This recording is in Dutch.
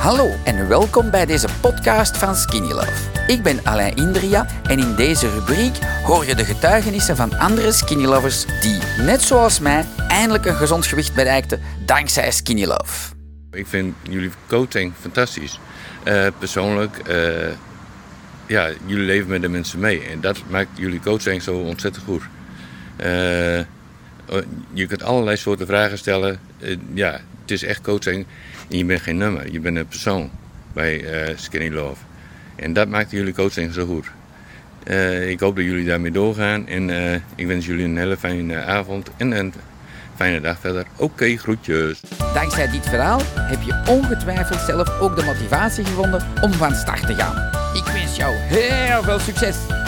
Hallo en welkom bij deze podcast van Skinny Love. Ik ben Alain Indria en in deze rubriek hoor je de getuigenissen van andere Skinny Lovers die, net zoals mij, eindelijk een gezond gewicht bereikten dankzij Skinny Love. Ik vind jullie coaching fantastisch. Uh, persoonlijk, uh, ja, jullie leven met de mensen mee. En dat maakt jullie coaching zo ontzettend goed. Uh, je kunt allerlei soorten vragen stellen. ja, het is echt coaching. En je bent geen nummer, je bent een persoon bij Skinny Love. En dat maakt jullie coaching zo goed. ik hoop dat jullie daarmee doorgaan. En ik wens jullie een hele fijne avond en een fijne dag verder. Oké, groetjes. Dankzij dit verhaal heb je ongetwijfeld zelf ook de motivatie gevonden om van start te gaan. Ik wens jou heel veel succes!